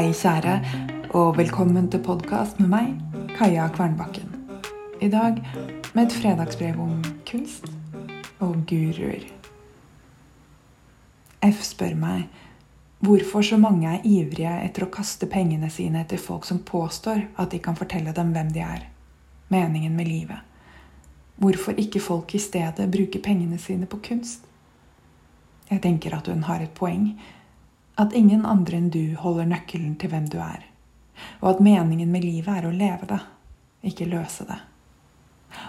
Hei, kjære, og velkommen til podkast med meg, Kaja Kvernbakken. I dag med et fredagsbrev om kunst og guruer. F spør meg hvorfor så mange er ivrige etter å kaste pengene sine etter folk som påstår at de kan fortelle dem hvem de er, meningen med livet. Hvorfor ikke folk i stedet bruker pengene sine på kunst? Jeg tenker at hun har et poeng at ingen andre enn du holder nøkkelen til hvem du er. Og at meningen med livet er å leve det, ikke løse det.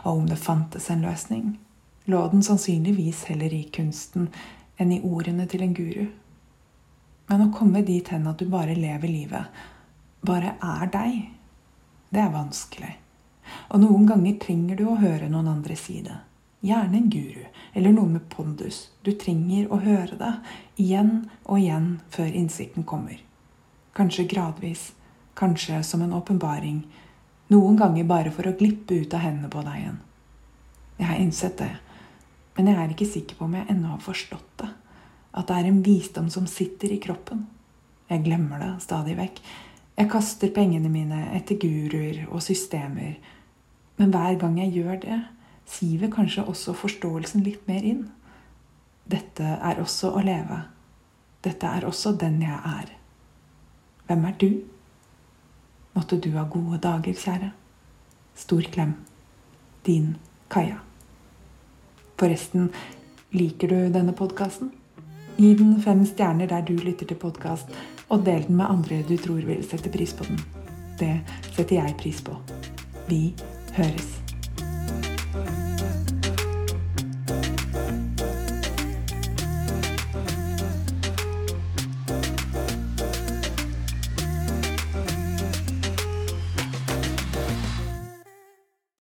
Og om det fantes en løsning, lå den sannsynligvis heller i kunsten enn i ordene til en guru. Men å komme dit hen at du bare lever livet, bare er deg, det er vanskelig. Og noen ganger trenger du å høre noen andre si det. Gjerne en guru eller noen med pondus. Du trenger å høre det igjen og igjen før innsikten kommer. Kanskje gradvis, kanskje som en åpenbaring. Noen ganger bare for å glippe ut av hendene på deg igjen. Jeg har innsett det, men jeg er ikke sikker på om jeg ennå har forstått det. At det er en visdom som sitter i kroppen. Jeg glemmer det stadig vekk. Jeg kaster pengene mine etter guruer og systemer. Men hver gang jeg gjør det, siver kanskje også forståelsen litt mer inn. Dette er også å leve. Dette er også den jeg er. Hvem er du? Måtte du ha gode dager, kjære. Stor klem. Din Kaja. Forresten, liker du denne podkasten? Gi den fem stjerner der du lytter til podkast, og del den med andre du tror vil sette pris på den. Det setter jeg pris på. Vi høres.